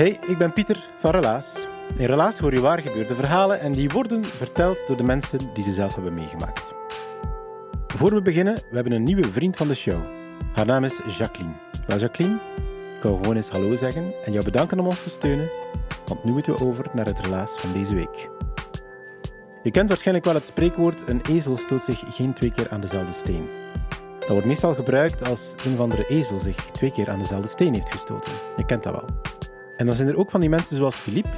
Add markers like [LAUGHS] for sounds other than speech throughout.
Hey, ik ben Pieter van Relaas. In Relaas hoor je waar gebeurde verhalen en die worden verteld door de mensen die ze zelf hebben meegemaakt. Voor we beginnen, we hebben een nieuwe vriend van de show. Haar naam is Jacqueline. Wel Jacqueline, ik wou gewoon eens hallo zeggen en jou bedanken om ons te steunen, want nu moeten we over naar het relaas van deze week. Je kent waarschijnlijk wel het spreekwoord een ezel stoot zich geen twee keer aan dezelfde steen. Dat wordt meestal gebruikt als een of andere ezel zich twee keer aan dezelfde steen heeft gestoten. Je kent dat wel. En dan zijn er ook van die mensen zoals Philippe,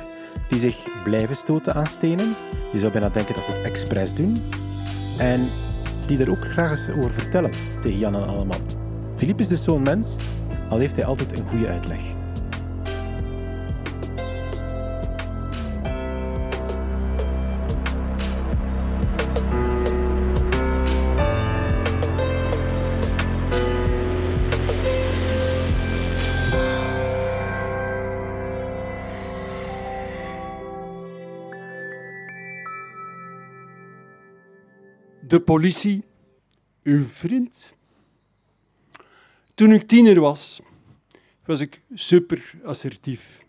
die zich blijven stoten aan stenen. Je zou bijna denken dat ze het expres doen. En die er ook graag eens over vertellen tegen Jan en Alleman. Philippe is dus zo'n mens, al heeft hij altijd een goede uitleg. De politie, uw vriend. Toen ik tiener was, was ik super assertief.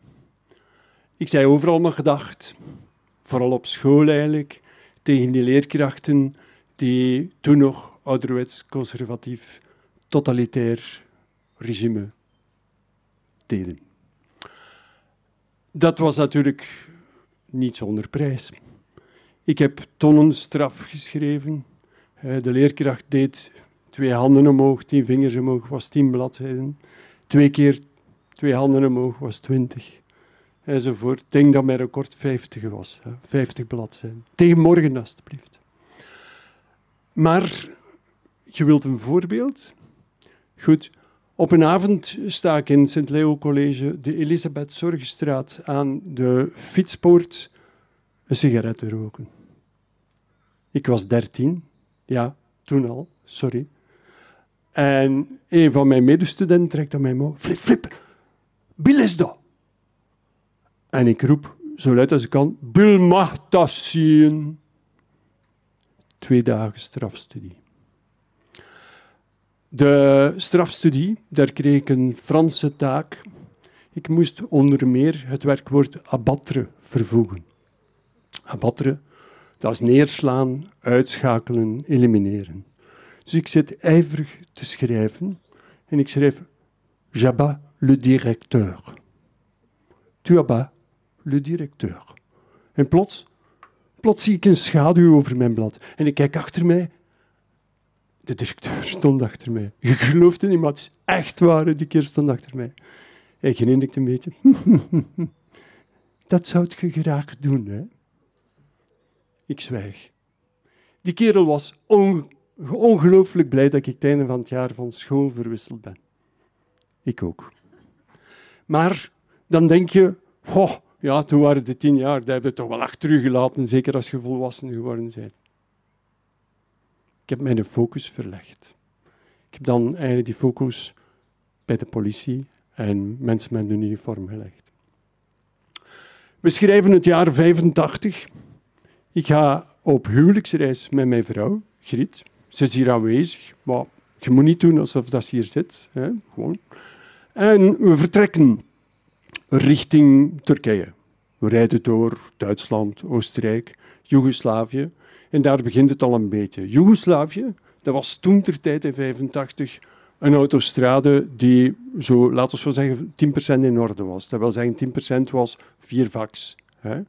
Ik zei overal mijn gedacht, vooral op school eigenlijk, tegen die leerkrachten die toen nog ouderwets conservatief, totalitair regime deden. Dat was natuurlijk niet zonder prijs. Ik heb tonnen straf geschreven. Eh, De leerkracht deed twee handen omhoog, tien vingers omhoog, was tien bladzijden. Twee keer twee handen omhoog was twintig. Enzovoort. Ik denk dat mijn record 50 was. 50 bladzijden. Tegen morgen, alstublieft. Maar, je wilt een voorbeeld? Goed. Op een avond sta ik in Sint Leo College, de Elisabeth Zorgstraat, aan de fietspoort een sigaret te roken. Ik was dertien, ja, toen al, sorry. En een van mijn medestudenten trekt aan mijn mouw. Flip, flip, Bill is dat. En ik roep zo luid als ik kan, Bill. Twee dagen strafstudie. De strafstudie, daar kreeg ik een Franse taak. Ik moest onder meer het werkwoord abattre vervoegen. Abattre, dat is neerslaan, uitschakelen, elimineren. Dus ik zit ijverig te schrijven en ik schrijf J'abats le directeur. Tu abats le directeur. En plots, plots zie ik een schaduw over mijn blad en ik kijk achter mij. De directeur stond achter mij. Je gelooft het niet, maar het is echt waar, die keer stond achter mij. Hij grinnikte een beetje. [LAUGHS] Dat zou je graag doen, hè? Ik zwijg. Die kerel was on- ongelooflijk blij dat ik het einde van het jaar van school verwisseld ben. Ik ook. Maar dan denk je, goh, ja, toen waren de tien jaar, dat heb je toch wel achter u gelaten, zeker als je volwassen geworden bent. Ik heb mijn focus verlegd. Ik heb dan eigenlijk die focus bij de politie en mensen met een uniform gelegd. We schrijven het jaar 85. Ik ga op huwelijksreis met mijn vrouw, Griet. Ze is hier aanwezig, maar je moet niet doen alsof dat ze hier zit. Hè? Gewoon. En we vertrekken richting Turkije. We rijden door Duitsland, Oostenrijk, Joegoslavië. En daar begint het al een beetje. Joegoslavië, dat was toen ter tijd in 85 een autostrade die zo, laten we zeggen, 10% in orde was. Dat wil zeggen, 10% was vier vaks. Hè.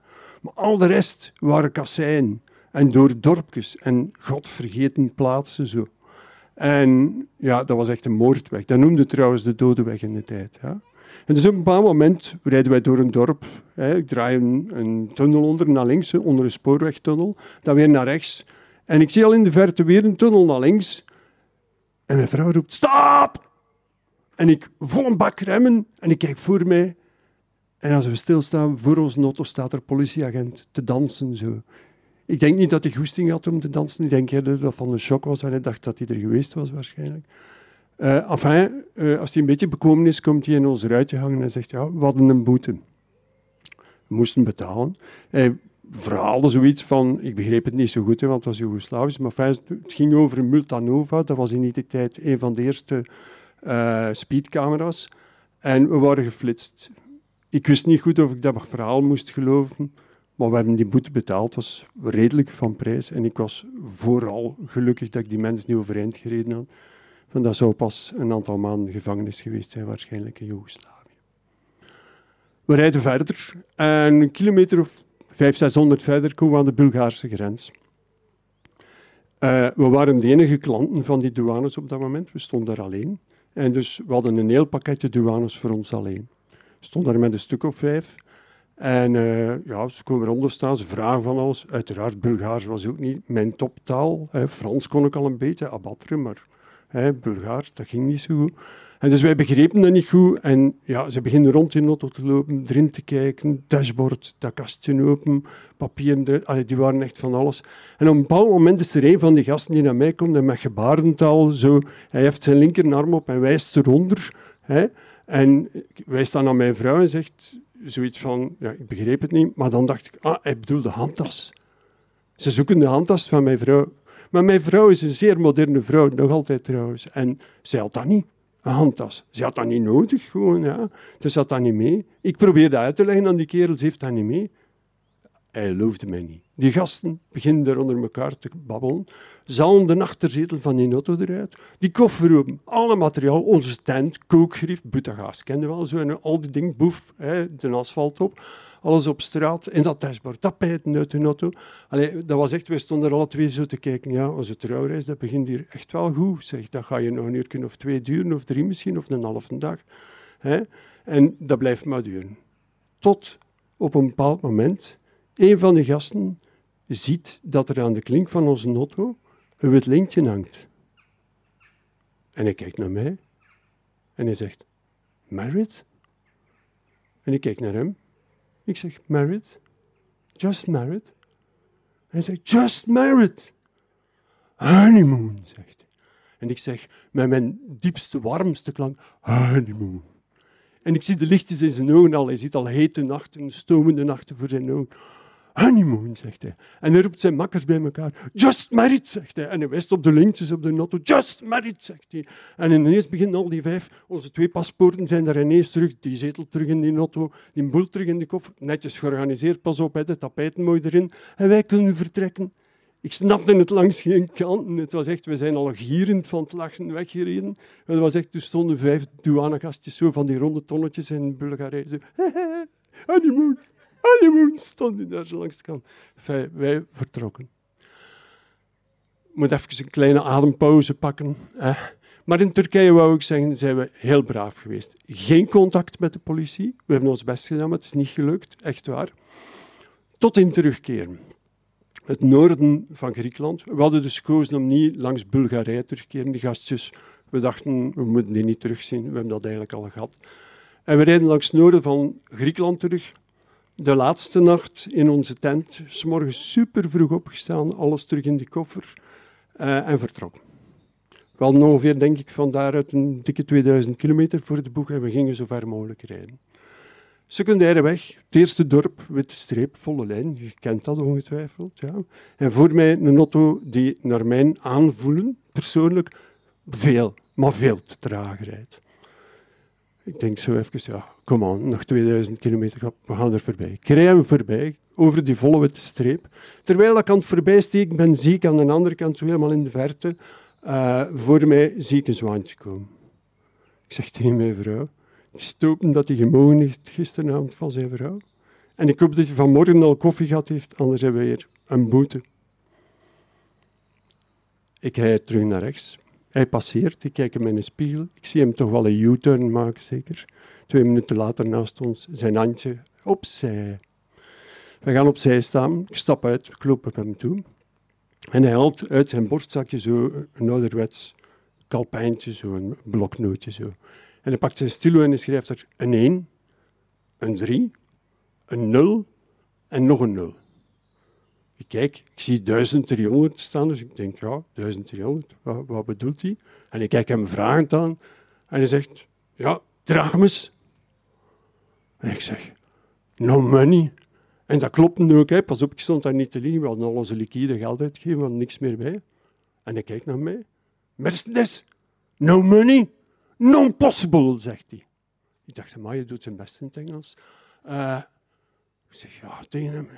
Maar al de rest waren kasseien en door dorpjes en godvergeten plaatsen zo. En ja, dat was echt een moordweg. Dat noemde trouwens de Dodeweg in de tijd. Ja. En dus op een bepaald moment rijden wij door een dorp. Hè. Ik draai een, tunnel onder naar links, onder een spoorwegtunnel. Dan weer naar rechts. En ik zie al in de verte weer een tunnel naar links. En mijn vrouw roept, stop! En ik vol een bak remmen en ik kijk voor mij. En als we stilstaan, voor ons auto staat er politieagent te dansen. Zo. Ik denk niet dat hij goesting had om te dansen. Ik denk dat dat van een shock was en hij dacht dat hij er geweest was waarschijnlijk. Uh, als hij een beetje bekomen is, komt hij in ons ruitje hangen en zegt, ja, we hadden een boete. We moesten betalen. Hij verhaalde zoiets van, ik begreep het niet zo goed, want het was Joegoslavisch, maar het ging over Multanova. Dat was in die tijd een van de eerste speedcamera's. En we waren geflitst. Ik wist niet goed of ik dat verhaal moest geloven. Maar we hebben die boete betaald. Was redelijk van prijs. En ik was vooral gelukkig dat ik die mensen niet overeind gereden had. Want dat zou pas een aantal maanden gevangenis geweest zijn, waarschijnlijk in Joegoslavië. We rijden verder. En een kilometer of 500, 600 verder komen we aan de Bulgaarse grens. Uh, we waren de enige klanten van die douanes op dat moment. We stonden daar alleen. En dus we hadden een heel pakketje douanes voor ons alleen. We stonden daar met een stuk of vijf. En uh, ja, ze komen eronder staan, ze vragen van alles. Uiteraard, Bulgaars was ook niet mijn toptaal. Hè. Frans kon ik al een beetje, abattre, maar hè, Bulgaars, dat ging niet zo goed. En dus wij begrepen dat niet goed. En ja, ze beginnen rond in de auto te lopen, erin te kijken, dashboard, dat kastje open, papieren erin. Die waren echt van alles. En op een bepaald moment is er een van die gasten die naar mij komt en met gebarentaal zo... Hij heeft zijn linkerarm op en wijst eronder. Hè. En wijst dan naar mijn vrouw en zegt zoiets van, ja, ik begreep het niet, maar dan dacht ik, ah, hij bedoelde handtas. Ze zoeken de handtas van mijn vrouw. Maar mijn vrouw is een zeer moderne vrouw, nog altijd trouwens. En zij had dat niet, een handtas. Ze had dat niet nodig, gewoon, ja. Dus had dat niet mee. Ik probeerde uit te leggen aan die kerel, ze heeft dat niet mee. Hij loofde mij niet. Die gasten beginnen er onder elkaar te babbelen. Zalen de achterzetel van die auto eruit. Die koffer open. Alle materiaal. Onze tent, kookgrief, butagaas. Kende wel zo. Al die dingen, boef, hè, de asfalt op. Alles op straat. En dat dashboard. Tapijten uit de auto. Allee, dat was echt, wij stonden er alle twee zo te kijken. Ja, onze trouwreis, dat begint hier echt wel goed. Zeg, dat ga je nog een uur of twee duren. Of drie misschien. Of een halve dag. Hè. En dat blijft maar duren. Tot op een bepaald moment een van de gasten ziet dat er aan de klink van onze auto een wit lintje hangt. En hij kijkt naar mij en hij zegt, married? En ik kijk naar hem. Ik zeg, married? Just married? En hij zegt, just married. Honeymoon, zegt hij. En ik zeg, met mijn diepste, warmste klank, honeymoon. En ik zie de lichtjes in zijn ogen al. Hij ziet al hete nachten, stomende nachten voor zijn ogen. Honeymoon, zegt hij. En hij roept zijn makkers bij elkaar. Just married, zegt hij. En hij wijst op de lintjes op de notto. Just married, zegt hij. En ineens beginnen al die vijf, onze twee paspoorten zijn er ineens terug. Die zetel terug in die notto, die boel terug in de koffer. Netjes georganiseerd, pas op, de tapijten mooi erin. En wij kunnen vertrekken. Ik snapte het langs geen kanten. Het was echt, we zijn al gierend van het lachen weggereden. Het was echt, er stonden vijf douanegastjes zo van die ronde tonnetjes in Bulgarije. [LAUGHS] Honeymoon, honeymoon, stonden daar zo langs de kant. Wij vertrokken. Moet even een kleine adempauze pakken. Maar in Turkije, wou ik zeggen, zijn we heel braaf geweest. Geen contact met de politie. We hebben ons best gedaan, maar het is niet gelukt, echt waar. Tot in terugkeren. Het noorden van Griekenland. We hadden dus gekozen om niet langs Bulgarije terug te keren, die gastjes. We dachten, we moeten die niet terugzien. We hebben dat eigenlijk al gehad. En we rijden langs het noorden van Griekenland terug de laatste nacht in onze tent, s morgens super vroeg opgestaan, alles terug in de koffer uh, en vertrokken. We hadden ongeveer, denk ik, van daaruit een dikke 2000 kilometer voor de boeg en we gingen zo ver mogelijk rijden. Secundaire weg, het eerste dorp, witte streep, volle lijn, je kent dat ongetwijfeld. Ja. En voor mij een auto die naar mijn aanvoelen, persoonlijk, veel, maar veel te traag rijdt. Ik denk zo even, ja, kom on, nog 2000 kilometer, we gaan er voorbij. Ik rij voorbij, over die volle witte streep. Terwijl ik aan het voorbij ben, zie ik aan de andere kant, zo helemaal in de verte, uh, voor mij zie ik een zwaantje komen. Ik zeg tegen mijn vrouw, het dat hij gemogen heeft gisteravond van zijn vrouw. En ik hoop dat hij vanmorgen al koffie gehad heeft, anders hebben we weer een boete. Ik rijd terug naar rechts. Hij passeert, ik kijk hem in de spiegel. Ik zie hem toch wel een U-turn maken, zeker. Twee minuten later naast ons, zijn handje opzij. We gaan opzij staan, ik stap uit, ik loop op hem toe. En hij haalt uit zijn borstzakje zo een ouderwets kalpijntje, zo een bloknootje. Zo. En hij pakt zijn stilo en hij schrijft er een 1, een 3, een 0 en nog een 0. Ik kijk, ik zie 1300 staan, dus ik denk, ja, 1300, wat, bedoelt hij? En ik kijk hem vragend aan en hij zegt, ja, drachmes. En ik zeg, no money. En dat klopt nu ook, hè. pas op, ik stond daar niet te liegen, we hadden al onze liquide geld uitgegeven, we hadden niks meer bij. En hij kijkt naar mij, Mercedes, no money, non possible, zegt hij. Ik dacht, maar je doet zijn best in het Engels. Uh, ik zeg, ja, tegen hem,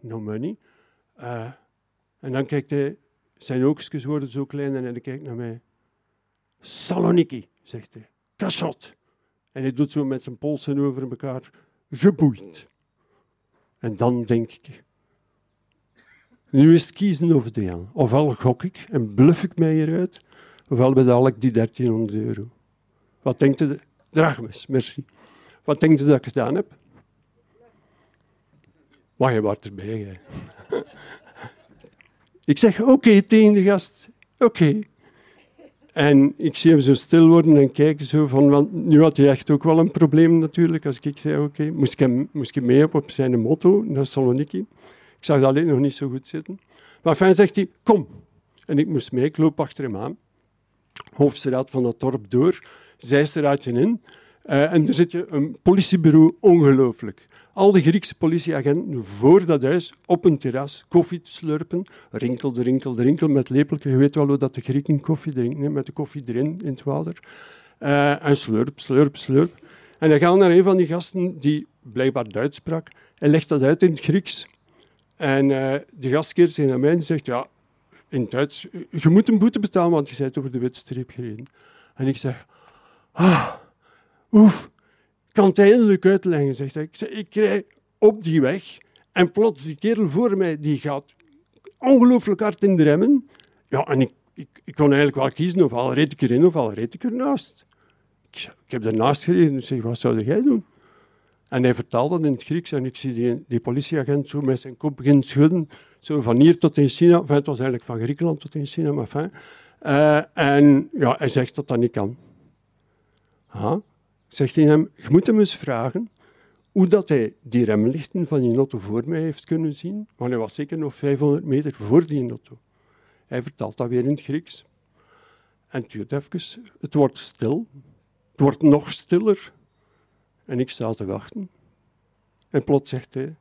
no money. Uh, en dan kijkt hij, zijn oogstjes worden zo klein en hij kijkt naar mij. Saloniki, zegt hij. Cachot. En hij doet zo met zijn polsen over elkaar, geboeid. En dan denk ik, nu is het kiezen of delen. Ofwel gok ik en bluff ik mij hieruit, ofwel betaal ik die 1300 euro. Wat denkt u? Drachmes, merci. Wat denkt u dat ik gedaan heb? Maar je wordt erbij, [LAUGHS] ik zeg oké okay, tegen de gast. Oké. En ik zie hem zo stil worden en kijken zo van, want nu had hij echt ook wel een probleem natuurlijk. Als ik zei, oké, moest, ik moest ik mee op, op zijn motto naar Saloniki. Ik zag dat alleen nog niet zo goed zitten. Maar fijn zegt hij, kom. En ik moest mee, ik loop achter hem aan. Hoofdstraat van dat dorp door, zijstraatje in. Uh, en daar zit je een politiebureau, ongelooflijk. Al de Griekse politieagenten voor dat huis op een terras koffie te slurpen. Rinkel, rinkel, rinkel met lepeltje. Je weet wel hoe dat de Grieken koffie drinken, met de koffie erin in het water. Uh, en slurp, slurp, slurp. En dan gaan naar een van die gasten die blijkbaar Duits sprak. Hij legt dat uit in het Grieks. En uh, de gast keert zich naar mij en zegt, ja, in Duits, je moet een boete betalen, want je bent over de witte streep gereden. En ik zeg, ah, oef, kan het eindelijk uitleggen, zegt hij. Ik, ik rij op die weg en plots die kerel voor mij, die gaat ongelooflijk hard in de remmen. Ja, en ik, ik, ik kon eigenlijk wel kiezen, of al reed ik erin of al reed ik ernaast. Ik, ik heb ernaast gereden. Ik zeg, wat zou jij doen? En hij vertaalt dat in het Grieks en ik zie die, die politieagent zo met zijn kop beginnen schudden. Zo van hier tot in China. Enfin, het was eigenlijk van Griekenland tot in China, maar enfin. Uh, en ja, hij zegt dat dat niet kan. Aha. Zegt hij hem, je moet hem eens vragen hoe dat hij die remlichten van die auto voor mij heeft kunnen zien, want hij was zeker nog 500 meter voor die auto. Hij vertelt dat weer in het Grieks. En het even, het wordt stil, het wordt nog stiller. En ik sta te wachten. En plots zegt hij,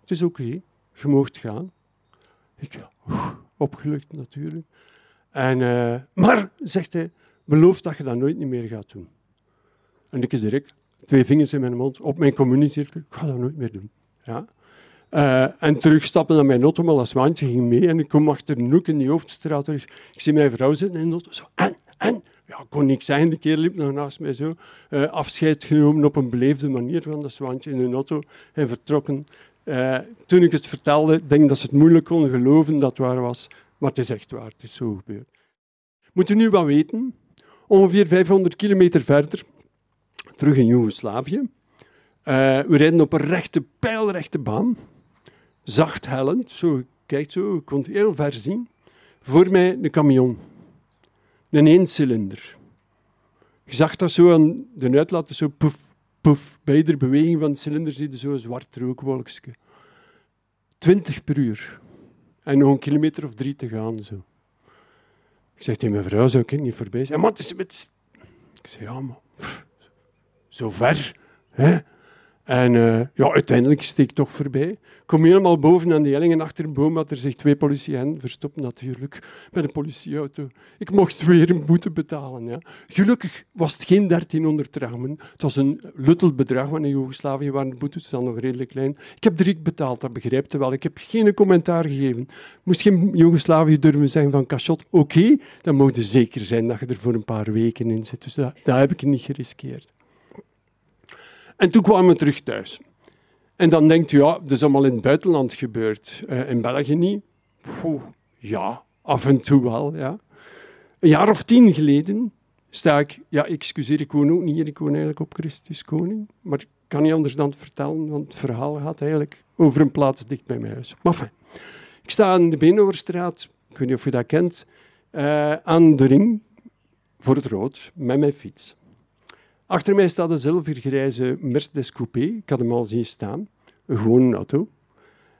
het is oké, je mag gaan. Ik, oef, opgelucht natuurlijk. En, uh, maar, zegt hij, beloof dat je dat nooit meer gaat doen. En ik direct, twee vingers in mijn mond, op mijn communiecirkel. Ik ga dat nooit meer doen. Ja. Uh, en terugstappen naar mijn auto, maar dat zwaantje ging mee. En ik kom achter een hoek in die hoofdstraat terug. Ik zie mijn vrouw zitten in de auto. Zo, en, en? Ja, kon niks zijn. De keer liep nog naast mij zo. Uh, afscheid genomen op een beleefde manier van dat zwaantje in een auto. En vertrokken. Uh, toen ik het vertelde, denk dat ze het moeilijk kon geloven dat het waar was. Maar het is echt waar. Het is zo gebeurd. Moet u nu wat weten? Ongeveer 500 kilometer verder terug in Joegoslavië. Uh, we rijden op een rechte, pijlrechte baan. Zacht hellend, zo, kijk zo, kon heel ver zien. Voor mij een camion. Een eencilinder. Je zag dat zo aan de uitlaat, zo poef, poef. Bij iedere beweging van de cilinder zie je zo'n zwart rookwolkje. 20 per uur. En nog een kilometer of drie te gaan. Zo. Ik zeg tegen mijn vrouw, zou ik niet voorbij zijn? Maar het is, het. Ik zeg, ja, maar ver. Hè? En uh, ja, uiteindelijk steek ik toch voorbij. Ik kom helemaal boven aan die hellingen achter een boom, had er zich twee politieagenten verstopt natuurlijk met een politieauto. Ik mocht weer een boete betalen. Ja. Gelukkig was het geen 1300 drachmen. Het was een luttel bedrag, want in Joegoslavië waren de boetes dan nog redelijk klein. Ik heb drie dat dat begrijpt wel. Ik heb geen commentaar gegeven. Moest geen Joegoslavië durven zeggen van cachot, oké, dan mocht je zeker zijn dat je er voor een paar weken in zit. Dus dat, dat heb ik niet geriskeerd. En toen kwamen we terug thuis. En dan denkt u, ja, dat is allemaal in het buitenland gebeurd. Uh, in België niet? ja, af en toe wel, ja. Een jaar of tien geleden sta ik... Ja, excuseer, ik woon ook niet hier. Ik woon eigenlijk op Christus Koning. Maar ik kan niet anders dan het vertellen, want het verhaal gaat eigenlijk over een plaats dicht bij mijn huis. Maar enfin, ik sta aan de Beenoverstraat, ik weet niet of je dat kent, uh, aan de ring voor het rood met mijn fiets. Achter mij staat een zilvergrijze Mercedes Coupé. Ik had hem al zien staan. Een gewone auto.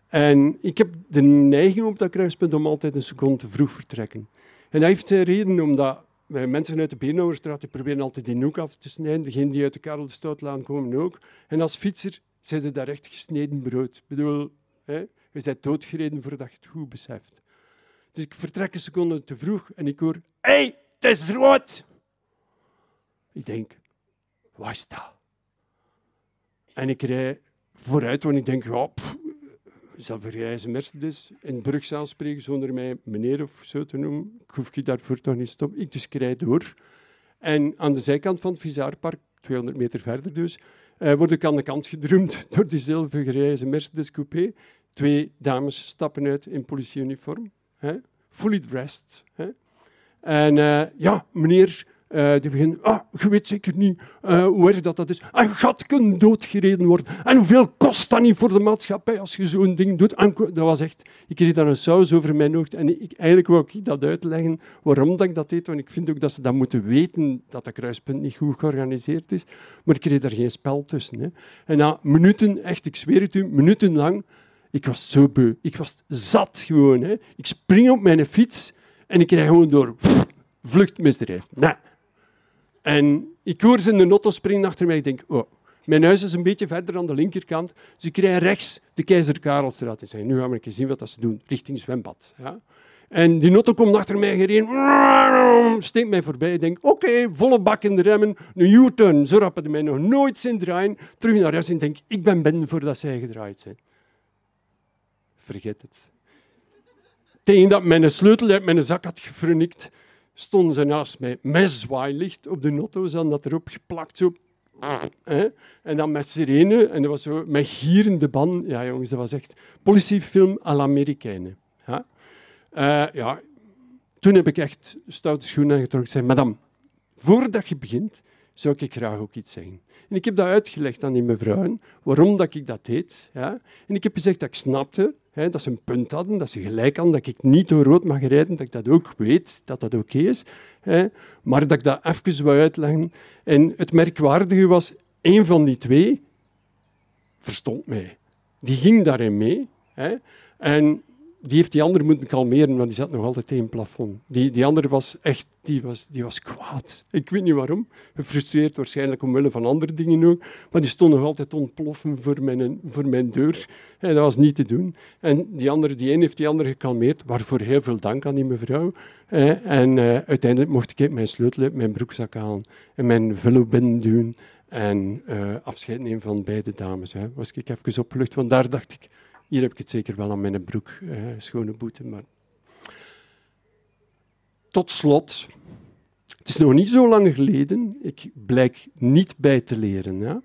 En ik heb de neiging op dat kruispunt om altijd een seconde te vroeg vertrekken. En dat heeft zijn reden omdat mensen uit de Beenhouwerstraat die proberen altijd die hoek af te snijden. Degenen die uit de Karel de Stoutlaan komen ook. En als fietser ze daar echt gesneden brood. Ik bedoel, hè, je bent doodgereden voordat je het goed beseft. Dus ik vertrek een seconde te vroeg en ik hoor... Hé, hey, het is rood! Ik denk, wat is dat? En ik rij vooruit, want ik denk, ja, pff, Mercedes. In Brugzaal spreken zonder mij meneer of zo te noemen. Ik hoef je daarvoor toch niet stoppen. Ik dus rijd door. En aan de zijkant van het Visaarpark, 200 meter verder dus, uh, word ik aan de kant gedrumd [LAUGHS] door die zilvergrijze Mercedes coupé. Twee dames stappen uit in politieuniform, hè, fully dressed. Hè. En uh, ja, meneer, uh, die beginnen, ah, je weet zeker niet uh, hoe erg dat, dat is. En gaat kunnen doodgereden worden. En hoeveel kost dat niet voor de maatschappij als je zo'n ding doet? Dat was echt, ik kreeg daar een saus over mijn hoofd. En ik, eigenlijk wou ik dat uitleggen waarom ik dat deed. Want ik vind ook dat ze dat moeten weten, dat dat kruispunt niet goed georganiseerd is. Maar ik kreeg daar geen spel tussen. Hè. En na minuten, echt, ik zweer het u, minutenlang, ik was zo beu. Ik was zat gewoon. Hè. Ik spring op mijn fiets en ik krijg gewoon door vluchtmisdrijf. Nee. En ik hoor ze in de notto springen achter mij. Ik denk, oh, mijn huis is een beetje verder aan de linkerkant. Ik rij rechts de Keizer Karelstraat. Nu gaan we eens zien wat ze doen, richting zwembad. Ja. En die notto komt achter mij gereden, steekt mij voorbij. Ik denk, oké, volle bak in de remmen, een U-turn. Zo rap mij nog nooit zien draaien. Terug naar huis en denk, ik ben ben voordat zij gedraaid zijn. Vergeet het. Tegen dat mijn sleutel uit mijn zak had gefrunikt, stonden ze naast mij met zwaailicht op de notto, ze hadden dat erop geplakt, zo. En dan met sirene, en dat was zo met gierende ban. Ja, jongens, dat was echt politiefilm à l'Americaine. Ja. Uh, ja, toen heb ik echt stoute schoenen aangetrokken. Zei, madame, voordat je begint, zou ik graag ook iets zeggen. En ik heb dat uitgelegd aan die mevrouwen, waarom dat ik dat deed. En ik heb gezegd dat ik snapte hè, dat ze een punt hadden, dat ze gelijk hadden, dat ik niet door rood mag rijden, dat ik dat ook weet, dat dat oké is. Hè, maar dat ik dat even wou uitleggen. En het merkwaardige was, een van die twee verstond mij. Die ging daarin mee. Hè, en die heeft die andere moeten kalmeren, want die zat nog altijd tegen het plafond. Die, die andere was echt die was, die was kwaad. Ik weet niet waarom. Gefrustreerd waarschijnlijk omwille van andere dingen ook. Maar die stond nog altijd ontploffen voor mijn, voor mijn deur. En dat was niet te doen. En die andere, die een heeft die andere gekalmeerd. Waarvoor heel veel dank aan die mevrouw. En uh, uiteindelijk mocht ik mijn sleutel uit mijn broekzak halen. En mijn vullo binnen doen. En uh, afscheid nemen van beide dames. Hè. Was ik even opgelucht, want daar dacht ik hier heb ik het zeker wel aan mijn broek, uh, schone boete. Maar... Tot slot, het is nog niet zo lang geleden, ik blijk niet bij te leren.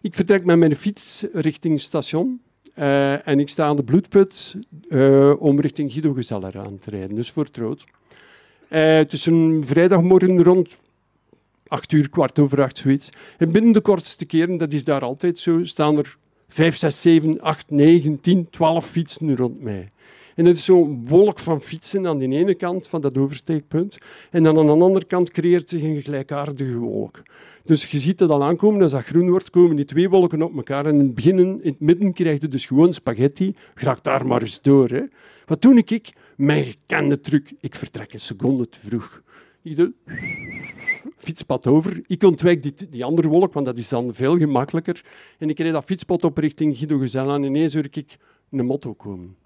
Ik vertrek met mijn fiets richting station uh, en ik sta aan de bloedput uh, om richting Guido Gezeller aan te rijden, dus voor het het is een vrijdagmorgen rond acht uur, kwart over acht, zoiets. En binnen de kortste keren, dat is daar altijd zo, staan er 5, 6, 7, 8, 9, 10, 12 fietsen rond mij. En het is zo'n wolk van fietsen aan de ene kant van dat oversteekpunt. En dan aan de andere kant creëert zich een gelijkaardige wolk. Dus je ziet het al aankomen, als dat groen wordt, komen die twee wolken op elkaar. En in het, beginnen, in het midden krijg je dus gewoon spaghetti. Graag daar maar eens door. Hè. Wat doe ik? Mijn gekende truc. Ik vertrek een seconde te vroeg. Ik doe fietspad over. Ik ontwijk die, die andere wolk, want dat is dan veel gemakkelijker. En ik rijd dat fietspad op richting Guido Gezel en ineens hoor ik een motto komen.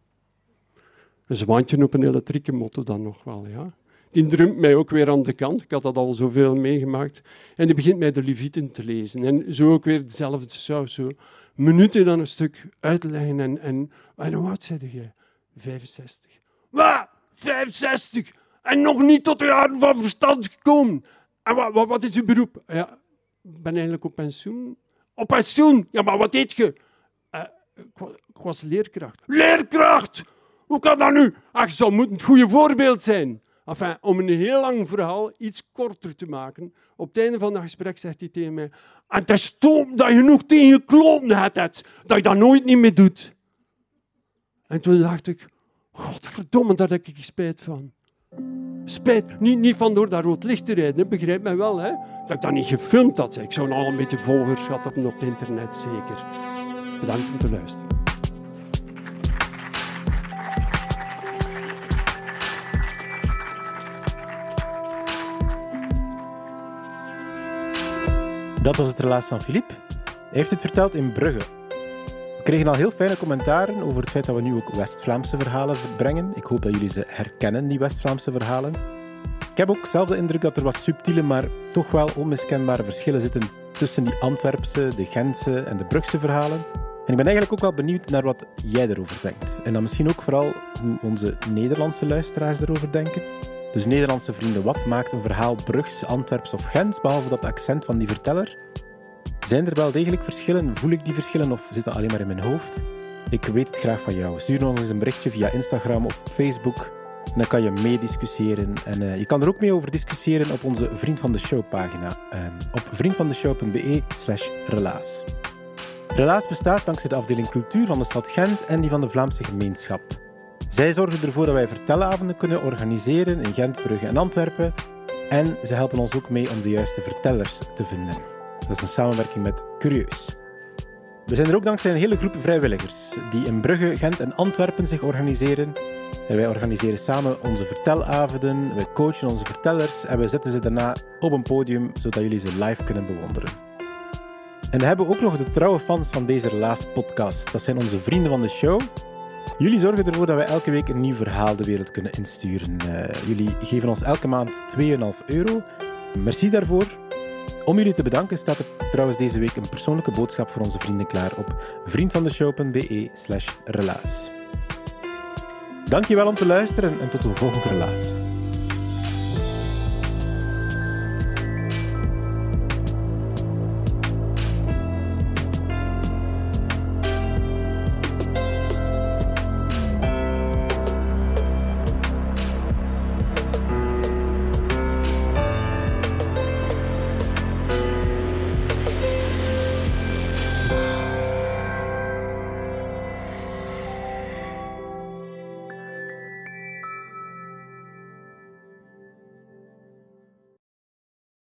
Een zwaantje op een elektrieke motto dan nog wel, ja. Die drumt mij ook weer aan de kant. Ik had dat al zoveel meegemaakt. En die begint mij de Levieten te lezen. En zo ook weer dezelfde saus. Zo minuten dan een stuk uitleggen. En, en, en hoe oud zei jij? 65. Wat? 65? En nog niet tot de jaren van verstand gekomen. En wat, wat, is uw beroep? Ja, ik ben eigenlijk op pensioen. Op pensioen? Ja, maar wat deed je? Uh, ik, was, leerkracht. Leerkracht! Hoe kan dat nu? Ach, zo moet het goede voorbeeld zijn. Enfin, om een heel lang verhaal iets korter te maken. Op het einde van het gesprek zegt hij tegen mij... En het is stom dat je nog tegen je hebt, dat je dat nooit niet meer doet. En toen dacht ik... Godverdomme, daar heb ik spijt van. Spijt, niet, niet van door dat rood licht te rijden, begrijp mij wel. Hè? Dat ik dat niet gefilmd had. Ik zou nog een beetje volgers gehad op het internet, zeker. Bedankt om te luisteren. Dat was het relaas van Philippe. Hij heeft het verteld in Brugge. Kregen al heel fijne commentaren over het feit dat we nu ook West-Vlaamse verhalen brengen. Ik hoop dat jullie ze herkennen, die West-Vlaamse verhalen. Ik heb ook zelf de indruk dat er wat subtiele, maar toch wel onmiskenbare verschillen zitten tussen die Antwerpse, de Gentse en de Brugse verhalen. En ik ben eigenlijk ook wel benieuwd naar wat jij erover denkt. En dan misschien ook vooral hoe onze Nederlandse luisteraars erover denken. Dus Nederlandse vrienden, wat maakt een verhaal Brugs, Antwerps of Gens, behalve dat accent van die verteller? Zijn er wel degelijk verschillen? Voel ik die verschillen of zit dat alleen maar in mijn hoofd? Ik weet het graag van jou. Stuur ons eens een berichtje via Instagram of Facebook. En dan kan je meediscussiëren. En uh, je kan er ook mee over discussiëren op onze Vriend van de Show pagina. Uh, op vriendvandeshow.be slash relaas. Relaas bestaat dankzij de afdeling cultuur van de stad Gent en die van de Vlaamse gemeenschap. Zij zorgen ervoor dat wij vertelavonden kunnen organiseren in Gent, Brugge en Antwerpen. En ze helpen ons ook mee om de juiste vertellers te vinden. Dat is een samenwerking met Curieus. We zijn er ook dankzij een hele groep vrijwilligers die in Brugge, Gent en Antwerpen zich organiseren. En wij organiseren samen onze vertelavonden, wij coachen onze vertellers en we zetten ze daarna op een podium zodat jullie ze live kunnen bewonderen. En we hebben ook nog de trouwe fans van deze Relaas podcast. Dat zijn onze vrienden van de show. Jullie zorgen ervoor dat wij elke week een nieuw verhaal de wereld kunnen insturen. Uh, jullie geven ons elke maand 2,5 euro. Merci daarvoor. Om jullie te bedanken staat er trouwens deze week een persoonlijke boodschap voor onze vrienden klaar op vriendvandeshow.be slash relaas. Dankjewel om te luisteren en tot een volgende relaas.